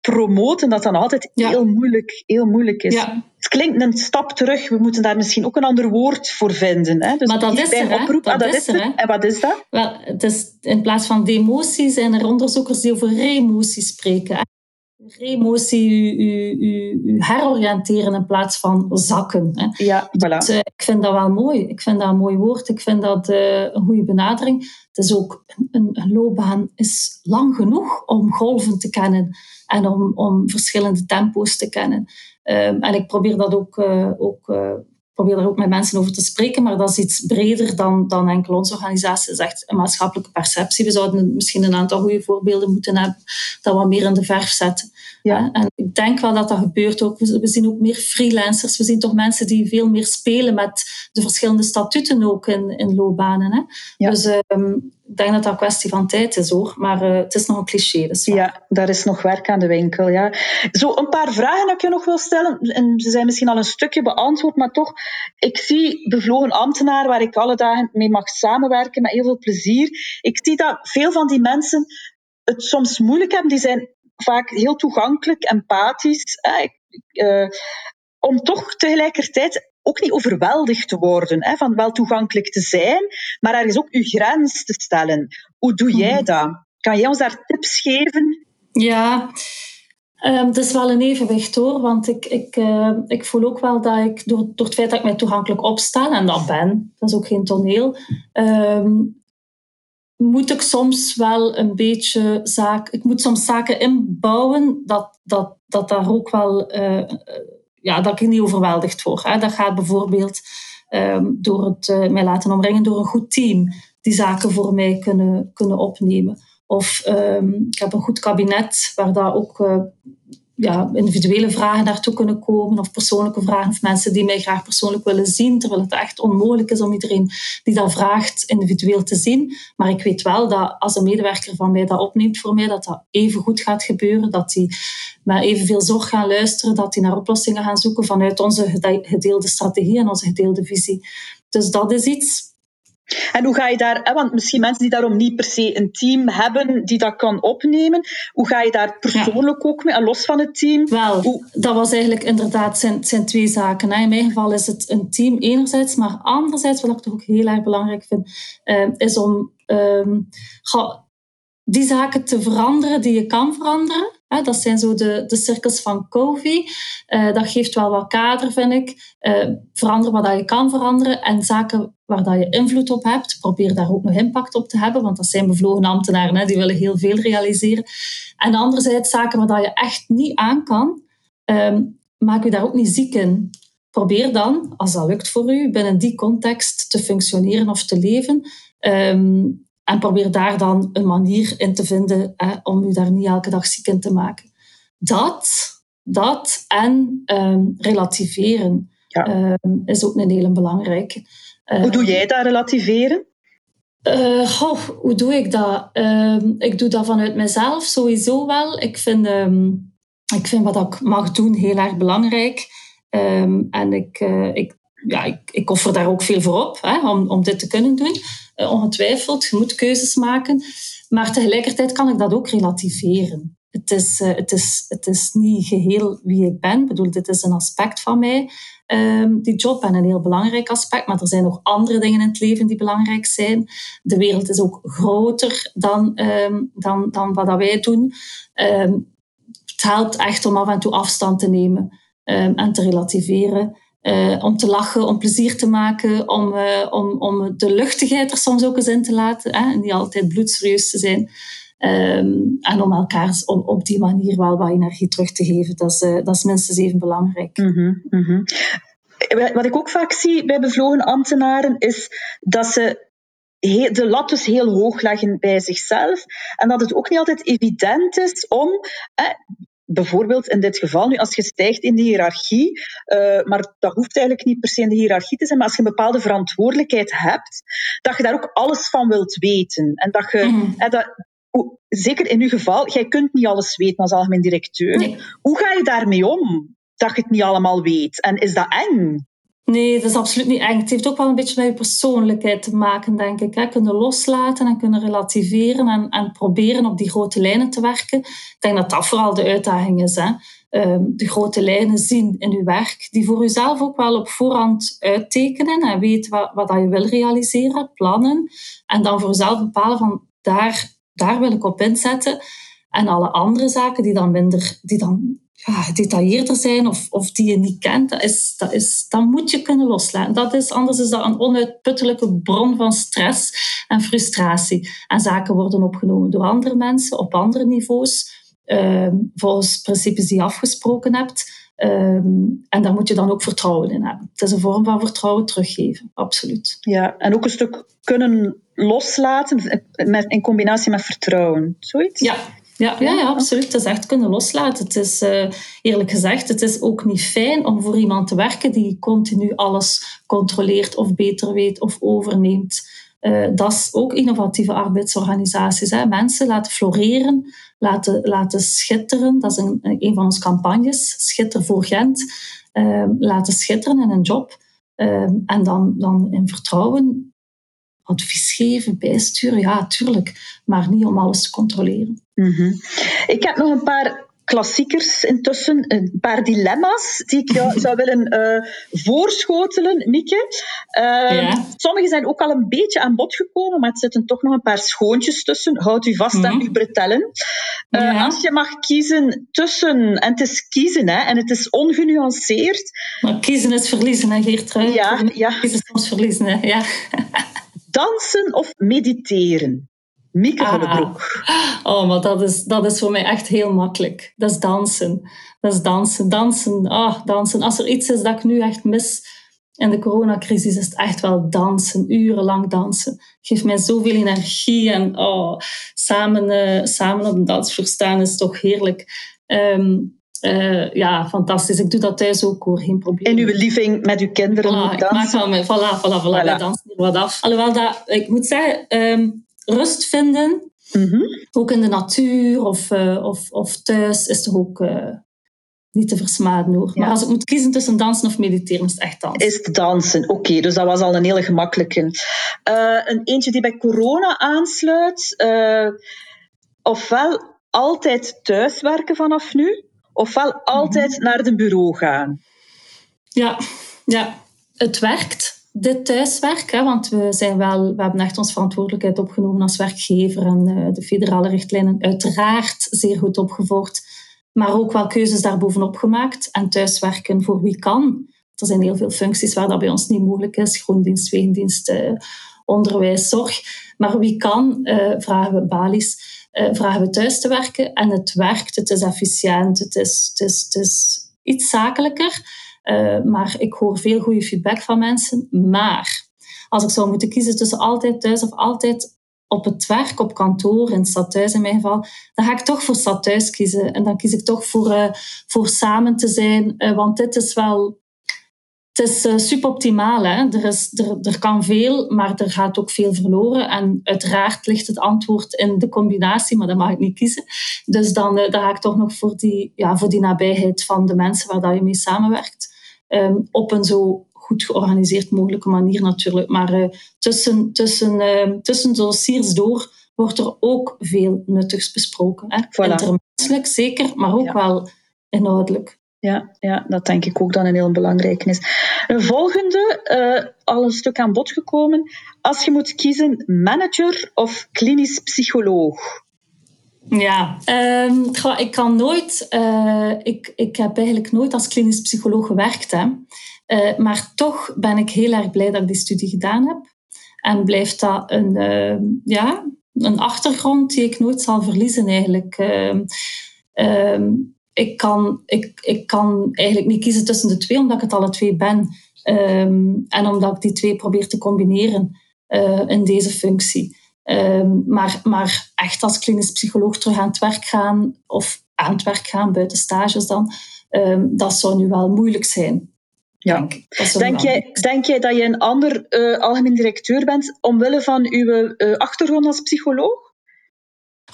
promoten, dat dan altijd heel, moeilijk, heel moeilijk is. Ja. Het klinkt een stap terug. We moeten daar misschien ook een ander woord voor vinden. Hè?
Dus maar dat is er, oproep,
dat, ah, dat is er. En wat is dat?
Wel, het is, in plaats van demotie zijn er onderzoekers die over remotie spreken. Remotie, u, heroriënteren in plaats van zakken. Hè.
Ja, voilà.
Dus, uh, ik vind dat wel mooi. Ik vind dat een mooi woord. Ik vind dat uh, een goede benadering. Het is ook, een, een loopbaan is lang genoeg om golven te kennen en om, om verschillende tempo's te kennen. Um, en ik probeer dat ook, uh, ook probeer daar ook met mensen over te spreken, maar dat is iets breder dan, dan enkel onze organisatie. Het is echt een maatschappelijke perceptie. We zouden misschien een aantal goede voorbeelden moeten hebben dat wat meer in de verf zetten. Ja. En ik denk wel dat dat gebeurt ook. We zien ook meer freelancers. We zien toch mensen die veel meer spelen met de verschillende statuten ook in, in loopbanen. Hè? Ja. Dus um, ik denk dat dat een kwestie van tijd is hoor. Maar uh, het is nog een cliché. Dus
ja, daar is nog werk aan de winkel. Ja. Zo een paar vragen dat ik je nog wil stellen. En ze zijn misschien al een stukje beantwoord, maar toch. Ik zie bevlogen ambtenaren waar ik alle dagen mee mag samenwerken met heel veel plezier. Ik zie dat veel van die mensen het soms moeilijk hebben. Die zijn vaak heel toegankelijk, empathisch. Eh, om toch tegelijkertijd ook niet overweldigd te worden, hè, van wel toegankelijk te zijn, maar er is ook uw grens te stellen. Hoe doe jij mhm. dat? Kan jij ons daar tips geven?
Ja, um, het is wel een evenwicht hoor, want ik, ik, uh, ik voel ook wel dat ik door, door het feit dat ik mij toegankelijk opstel, en dat ben, dat is ook geen toneel, um, moet ik soms wel een beetje zaken, ik moet soms zaken inbouwen dat, dat, dat daar ook wel, uh, ja, dat ik niet overweldigd word. Hè. Dat gaat bijvoorbeeld um, door het uh, mij laten omringen door een goed team die zaken voor mij kunnen, kunnen opnemen. Of um, ik heb een goed kabinet waar daar ook ja, individuele vragen naartoe kunnen komen of persoonlijke vragen of mensen die mij graag persoonlijk willen zien, terwijl het echt onmogelijk is om iedereen die dat vraagt individueel te zien. Maar ik weet wel dat als een medewerker van mij dat opneemt voor mij, dat dat even goed gaat gebeuren, dat die met evenveel zorg gaan luisteren, dat die naar oplossingen gaan zoeken vanuit onze gedeelde strategie en onze gedeelde visie. Dus dat is iets
en hoe ga je daar, want misschien mensen die daarom niet per se een team hebben die dat kan opnemen, hoe ga je daar persoonlijk ook mee, los van het team?
Wel, dat was eigenlijk inderdaad zijn, zijn twee zaken. In mijn geval is het een team enerzijds, maar anderzijds, wat ik toch ook heel erg belangrijk vind, uh, is om uh, die zaken te veranderen die je kan veranderen. Dat zijn zo de, de cirkels van Covey. Uh, dat geeft wel wat kader, vind ik. Uh, verander wat je kan veranderen. En zaken waar dat je invloed op hebt, probeer daar ook nog impact op te hebben. Want dat zijn bevlogen ambtenaren, die willen heel veel realiseren. En anderzijds zaken waar dat je echt niet aan kan, um, maak je daar ook niet ziek in. Probeer dan, als dat lukt voor u, binnen die context te functioneren of te leven. Um, en probeer daar dan een manier in te vinden hè, om u daar niet elke dag ziek in te maken. Dat, dat en um, relativeren um, is ook een hele belangrijke.
hoe doe jij dat relativeren?
Uh, hoe doe ik dat? Ik doe dat vanuit mezelf sowieso wel. Ik vind, ik vind wat ik mag doen heel erg belangrijk. en ik, uh, ik, ja, ik, ik offer daar ook veel voor op hè, om, om dit te kunnen doen. Uh, ongetwijfeld, je moet keuzes maken. Maar tegelijkertijd kan ik dat ook relativeren. Het is, uh, het is, het is niet geheel wie ik ben. Ik bedoel, dit is een aspect van mij, um, die job, en een heel belangrijk aspect. Maar er zijn nog andere dingen in het leven die belangrijk zijn. De wereld is ook groter dan, um, dan, dan wat wij doen. Um, het helpt echt om af en toe afstand te nemen en te relativeren. Uh, om te lachen, om plezier te maken, om, uh, om, om de luchtigheid er soms ook eens in te laten. Hè, en niet altijd bloedserieus te zijn. Um, en om elkaar op die manier wel wat energie terug te geven. Dat is, uh, dat is minstens even belangrijk.
Mm -hmm. Wat ik ook vaak zie bij bevlogen ambtenaren is dat ze de lat dus heel hoog leggen bij zichzelf. En dat het ook niet altijd evident is om bijvoorbeeld in dit geval, nu als je stijgt in de hiërarchie, uh, maar dat hoeft eigenlijk niet per se in de hiërarchie te zijn, maar als je een bepaalde verantwoordelijkheid hebt, dat je daar ook alles van wilt weten. En dat je, mm. dat, zeker in uw geval, jij kunt niet alles weten als algemeen directeur. Hoe ga je daarmee om? Dat je het niet allemaal weet. En is dat eng?
Nee, dat is absoluut niet eng. Het heeft ook wel een beetje met je persoonlijkheid te maken, denk ik. Hè. Kunnen loslaten en kunnen relativeren en, en proberen op die grote lijnen te werken. Ik denk dat dat vooral de uitdaging is. Hè. Ehm, de grote lijnen zien in uw werk, die voor uzelf ook wel op voorhand uittekenen en weten wat, wat je wil realiseren, plannen. En dan voor uzelf bepalen van daar, daar wil ik op inzetten. En alle andere zaken die dan minder, die dan ja, gedetailleerder zijn of, of die je niet kent, dat, is, dat, is, dat moet je kunnen loslaten. Dat is, anders is dat een onuitputtelijke bron van stress en frustratie. En zaken worden opgenomen door andere mensen op andere niveaus, ehm, volgens principes die je afgesproken hebt. Ehm, en daar moet je dan ook vertrouwen in hebben. Het is een vorm van vertrouwen teruggeven, absoluut.
Ja, en ook een stuk kunnen loslaten met, in combinatie met vertrouwen, zoiets?
Ja, ja, ja, ja, absoluut. Het is echt kunnen loslaten. Het is, uh, eerlijk gezegd, het is ook niet fijn om voor iemand te werken die continu alles controleert of beter weet of overneemt. Uh, dat is ook innovatieve arbeidsorganisaties. Hè. Mensen laten floreren, laten, laten schitteren. Dat is een, een van onze campagnes, Schitter voor Gent. Uh, laten schitteren in een job. en dan, dan in vertrouwen advies geven, bijsturen, ja, tuurlijk. Maar niet om alles te controleren.
Mhm. Ik heb nog een paar klassiekers intussen, een paar dilemma's die ik jou zou willen uh, voorschotelen, Mieke. Uh, Sommige zijn ook al een beetje aan bod gekomen, maar het zitten toch nog een paar schoontjes tussen. Houd u vast aan mhm. uw bretellen. Uh, Als je mag kiezen tussen, en het is kiezen, hè, en het is ongenuanceerd.
Maar kiezen is verliezen, hè, Geertrui?
Ja, ja.
Kiezen is soms verliezen, hè. ja.
Dansen of mediteren? Mieke ah.
Oh, maar dat is, dat is voor mij echt heel makkelijk. Dat is dansen. Dat is dansen. Dansen. Ah, dansen. Als er iets is dat ik nu echt mis in de coronacrisis, is het echt wel dansen. Urenlang dansen. Geeft mij zoveel energie. En oh, samen, uh, samen op een dansvloer staan is toch heerlijk. Um, uh, ja, fantastisch. Ik doe dat thuis ook hoor, geen probleem.
In uw living met uw kinderen
voilà, Ik maak mijn, voilà, voilà, voilà, voilà. dansen hier wat af. Alhoewel dat, ik moet zeggen, um, rust vinden, mm -hmm. ook in de natuur of, uh, of, of thuis, is toch ook uh, niet te versmaden hoor. Ja. Maar als ik moet kiezen tussen dansen of mediteren, is het echt dansen.
Is het dansen, oké. Okay, dus dat was al een hele gemakkelijke. een eentje die bij corona aansluit. ofwel altijd thuiswerken vanaf nu, ofwel altijd mhm. naar de bureau gaan.
Ja, ja. het werkt, dit thuiswerk. Hè, want we, zijn wel, we hebben echt onze verantwoordelijkheid opgenomen als werkgever en uh, de federale richtlijnen uiteraard zeer goed opgevolgd. Maar ook wel keuzes daarbovenop gemaakt. En thuiswerken voor wie kan. Er zijn heel veel functies waar dat bij ons niet mogelijk is. Groendienst, wegendienst, uh, onderwijs, zorg. Maar wie kan, uh, vragen we balies uh, vragen we thuis te werken. En het werkt, het is efficiënt, het is, het is, het is iets zakelijker. Uh, maar ik hoor veel goede feedback van mensen. Maar als ik zou moeten kiezen tussen altijd thuis of altijd op het werk, op kantoor, in stad thuis in mijn geval, dan ga ik toch voor stad thuis kiezen. En dan kies ik toch voor, voor samen te zijn. want dit is wel het is uh, suboptimaal. Hè? Er, is, er, er kan veel, maar er gaat ook veel verloren. En uiteraard ligt het antwoord in de combinatie, maar dat mag ik niet kiezen. Dus dan, uh, dan ga ik toch nog voor die, ja, voor die nabijheid van de mensen waar dat je mee samenwerkt. Um, op een zo goed georganiseerd mogelijke manier natuurlijk. Maar uh, tussen, tussen, uh, tussen dossiers door wordt er ook veel nuttigs besproken. Hè? Voilà. Intermenselijk zeker, maar ook ja. wel inhoudelijk
ja, ja, dat denk ik ook dan een heel belangrijke is. Een volgende, uh, al een stuk aan bod gekomen. Als je moet kiezen, manager of klinisch psycholoog?
Ja, um, ik kan nooit, uh, ik, ik heb eigenlijk nooit als klinisch psycholoog gewerkt. Hè. Uh, maar toch ben ik heel erg blij dat ik die studie gedaan heb. En blijft dat een, uh, ja, een achtergrond die ik nooit zal verliezen eigenlijk. Um, ik kan, ik, ik kan eigenlijk niet kiezen tussen de twee, omdat ik het alle twee ben. Um, en omdat ik die twee probeer te combineren. in deze functie. Ehm, maar, maar echt als klinisch psycholoog terug aan het werk gaan of aan het werk gaan buiten stages dan, ehm, dat zou nu wel moeilijk zijn.
Ja. Denk, denk, jij, denk jij dat je een ander uh, algemeen directeur bent omwille van uw uh, achtergrond als psycholoog?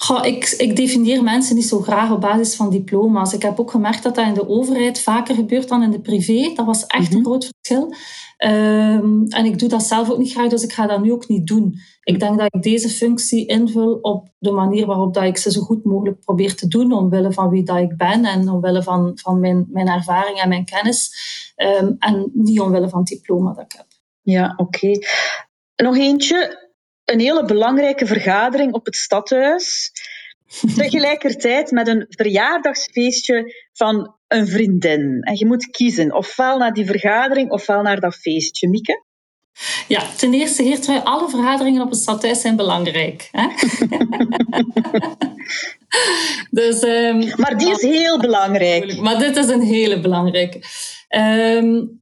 Goh, ik, ik definieer mensen niet zo graag op basis van diploma's. Ik heb ook gemerkt dat dat in de overheid vaker gebeurt dan in de privé. Dat was echt een mhm. groot verschil. Um, en ik doe dat zelf ook niet graag, dus ik ga dat nu ook niet doen. Ik denk dat ik deze functie invul op de manier waarop dat ik ze zo goed mogelijk probeer te doen, omwille van wie dat ik ben en omwille van, van mijn, mijn ervaring en mijn kennis. Um, en niet omwille van het diploma dat ik heb.
Ja, oké. Okay. Nog eentje een hele belangrijke vergadering op het stadhuis. Tegelijkertijd met een verjaardagsfeestje van een vriendin. En je moet kiezen, ofwel naar die vergadering ofwel naar dat feestje. Mieke?
Ja, ten eerste, Geertrui, alle vergaderingen op het stadhuis zijn belangrijk. Hè?
dus, um, maar die is heel belangrijk.
Maar dit is een hele belangrijke. Um,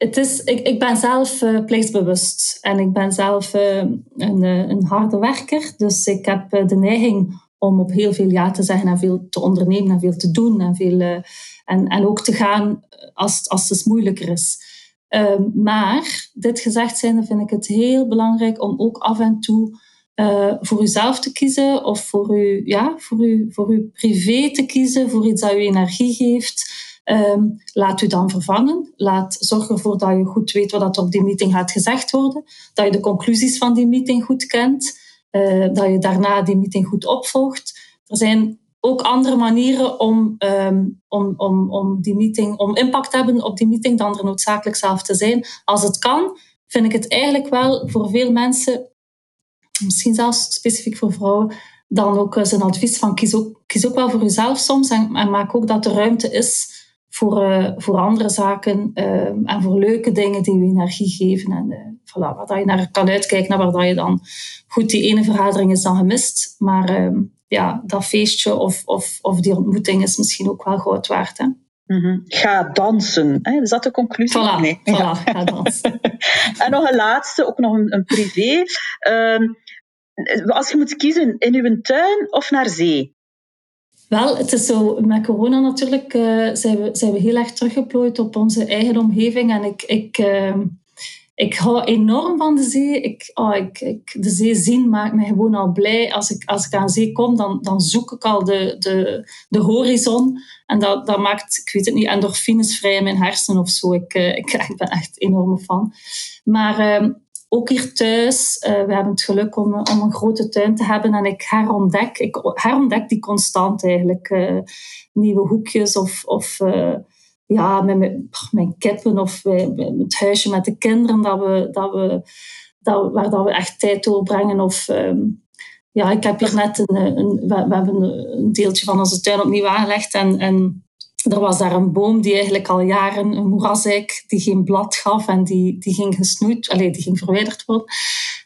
het is, ik, ik ben zelf uh, plichtsbewust en ik ben zelf uh, een, uh, een harde werker. Dus ik heb de neiging om op heel veel ja te zeggen en veel te ondernemen en veel te doen. En, veel, en, en ook te gaan als, als het moeilijker is. Ehm, maar, dit gezegd zijnde, vind ik het heel belangrijk om ook af en toe voor uzelf te kiezen of voor, u, ja, voor, u, voor uw privé te kiezen, voor iets dat u energie geeft. Um, laat u dan vervangen. Laat, zorg ervoor dat je goed weet wat er op die meeting gaat gezegd worden. Dat je de conclusies van die meeting goed kent. Uh, dat je daarna die meeting goed opvolgt. Er zijn ook andere manieren om, um, om, om, om, die meeting, om impact te hebben op die meeting dan er noodzakelijk zelf te zijn. Als het kan, vind ik het eigenlijk wel voor veel mensen, misschien zelfs specifiek voor vrouwen, dan ook zijn advies van kies ook, kies ook wel voor jezelf soms en, en maak ook dat er ruimte is voor, uh, voor andere zaken uh, en voor leuke dingen die je energie geven. En uh, voilà, waar dat je naar kan uitkijken, naar waar dat je dan... Goed, die ene vergadering is dan gemist, maar ja, dat feestje of, of, of die ontmoeting is misschien ook wel goud waard. Hè?
Mm -hmm. Ga dansen. Hè? Is dat de conclusie?
Voilà, nee. voilà ja. ga dansen.
en nog een laatste, ook nog een, een privé. Um, als je moet kiezen, in uw tuin of naar zee?
Wel, het is zo, met corona natuurlijk uh, zijn, we, zijn we heel erg teruggeplooid op onze eigen omgeving. En ik, ik, uh, ik hou enorm van de zee. Ik, oh, ik, ik, de zee zien maakt me gewoon al blij. Als ik, als ik aan zee kom, dan, dan zoek ik al de, de, de horizon. En dat, dat maakt, ik weet het niet, endorfines vrij in mijn hersenen of zo. Ik, uh, ik, ik ben echt enorm fan. Maar ehm, ook hier thuis, uh, we hebben het geluk om, om een grote tuin te hebben en ik herontdek, ik herontdek die constant eigenlijk. Uh, nieuwe hoekjes of, of ja, met mijn, mijn kippen of het huisje met de kinderen dat we, dat we, dat, waar dat we echt tijd doorbrengen. Of um, ja, ik heb hier net een, een we, we, hebben een deeltje van onze tuin opnieuw aangelegd en, en er was daar een boom die eigenlijk al jaren, een moerasijk, die geen blad gaf en die, die ging gesnoeid, alleen die ging verwijderd worden.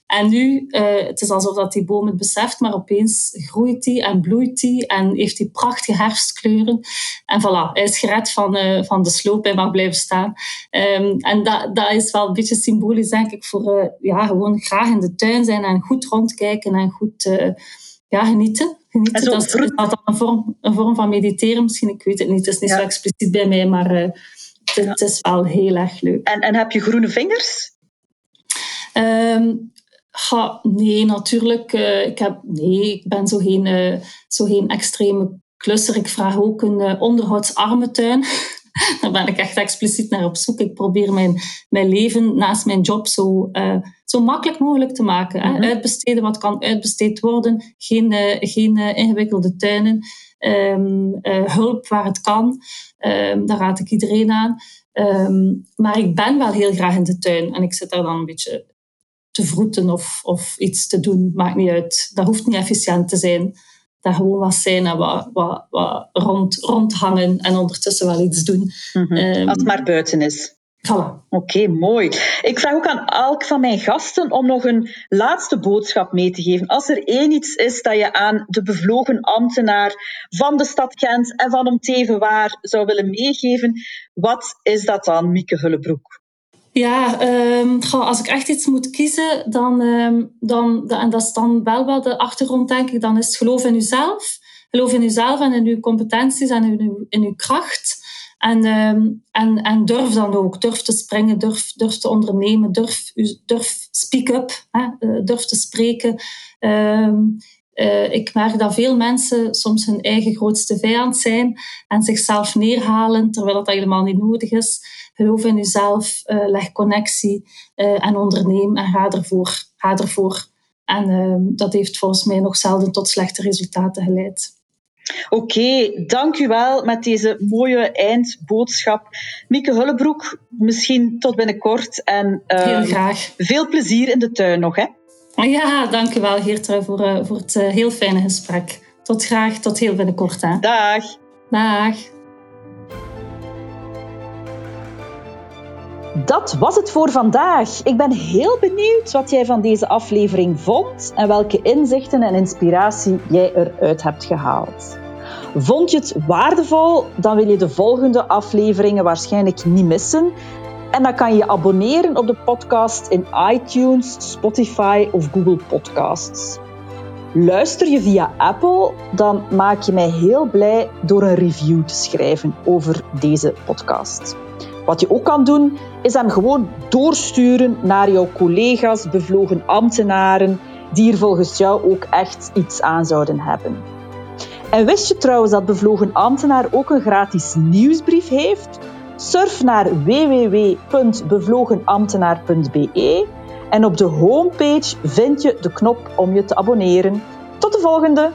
En nu, uh, het is alsof dat die boom het beseft, maar opeens groeit die en bloeit die en heeft die prachtige herfstkleuren. En voilà, hij is gered van, uh, van de sloop en mag blijven staan. Um, en dat, dat is wel een beetje symbolisch, denk ik, voor uh, ja, gewoon graag in de tuin zijn en goed rondkijken en goed ja, genieten. genieten. Dat is dat een vorm, een vorm van mediteren misschien, ik weet het niet. Het is niet zo expliciet bij mij, maar uh, het, het, is wel heel erg leuk.
En, en heb je groene vingers?
Um, ga, nee, natuurlijk. Uh, ik, heb, nee, ik ben zo geen, uh, zo geen extreme klusser. Ik vraag ook een onderhoudsarme tuin. Daar ben ik echt expliciet naar op zoek. Ik probeer mijn, mijn leven naast mijn job zo, uh, zo makkelijk mogelijk te maken. Hè? Mhm. Uitbesteden wat kan uitbesteed worden. Geen, uh, geen uh, ingewikkelde tuinen. Um, hulp waar het kan. Um, daar raad ik iedereen aan. Um, maar ik ben wel heel graag in de tuin. En ik zit daar dan een beetje te vroeten of, of iets te doen. Maakt niet uit. Dat hoeft niet efficiënt te zijn daar gewoon wat zijn en wat, wat, wat rond, rondhangen en ondertussen wel iets doen.
Mm -hmm. Als het maar buiten is.
Voilà.
Oké, mooi. Ik vraag ook aan elk van mijn gasten om nog een laatste boodschap mee te geven. Als er één iets is dat je aan de bevlogen ambtenaar van de stad Gent en van Omteven waar zou willen meegeven, wat is dat dan, Mieke Hullebroek?
Ja, um, als ik echt iets moet kiezen, dan, um, dan, en dat is dan wel wel de achtergrond, denk ik, dan is het geloof in jezelf. Geloof in jezelf en in uw competenties en in uw, in uw kracht. En, um, en, en durf dan ook. Durf te springen, durf, durf te ondernemen, durf, durf speak up, hè, uh, durf te spreken. Uh, ik merk dat veel mensen soms hun eigen grootste vijand zijn en zichzelf neerhalen terwijl dat helemaal niet nodig is. Geloof in jezelf, uh, leg connectie uh, en onderneem en ga ervoor. Ga ervoor. En ehm, dat heeft volgens mij nog zelden tot slechte resultaten geleid.
Oké, okay, dank u wel met deze mooie eindboodschap. Mieke Hullebroek, misschien tot binnenkort. En,
uh, Heel graag.
Veel plezier in de tuin nog, hè?
Ja, dank u wel, Geertrui, voor, uh, voor het heel fijne gesprek. Tot graag, tot heel binnenkort. Hè.
Dag.
Dag.
Dat was het voor vandaag. Ik ben heel benieuwd wat jij van deze aflevering vond en welke inzichten en inspiratie jij eruit hebt gehaald. Vond je het waardevol? Dan wil je de volgende afleveringen waarschijnlijk niet missen. En dan kan je je abonneren op de podcast in iTunes, Spotify of Google Podcasts. Luister je via Apple, dan maak je mij heel blij door een review te schrijven over deze podcast. Wat je ook kan doen, is hem gewoon doorsturen naar jouw collega's, bevlogen ambtenaren, die er volgens jou ook echt iets aan zouden hebben. En wist je trouwens dat bevlogen ambtenaar ook een gratis nieuwsbrief heeft? Surf naar www.bevlogenambtenaar.be en op de homepage vind je de knop om je te abonneren. Tot de volgende!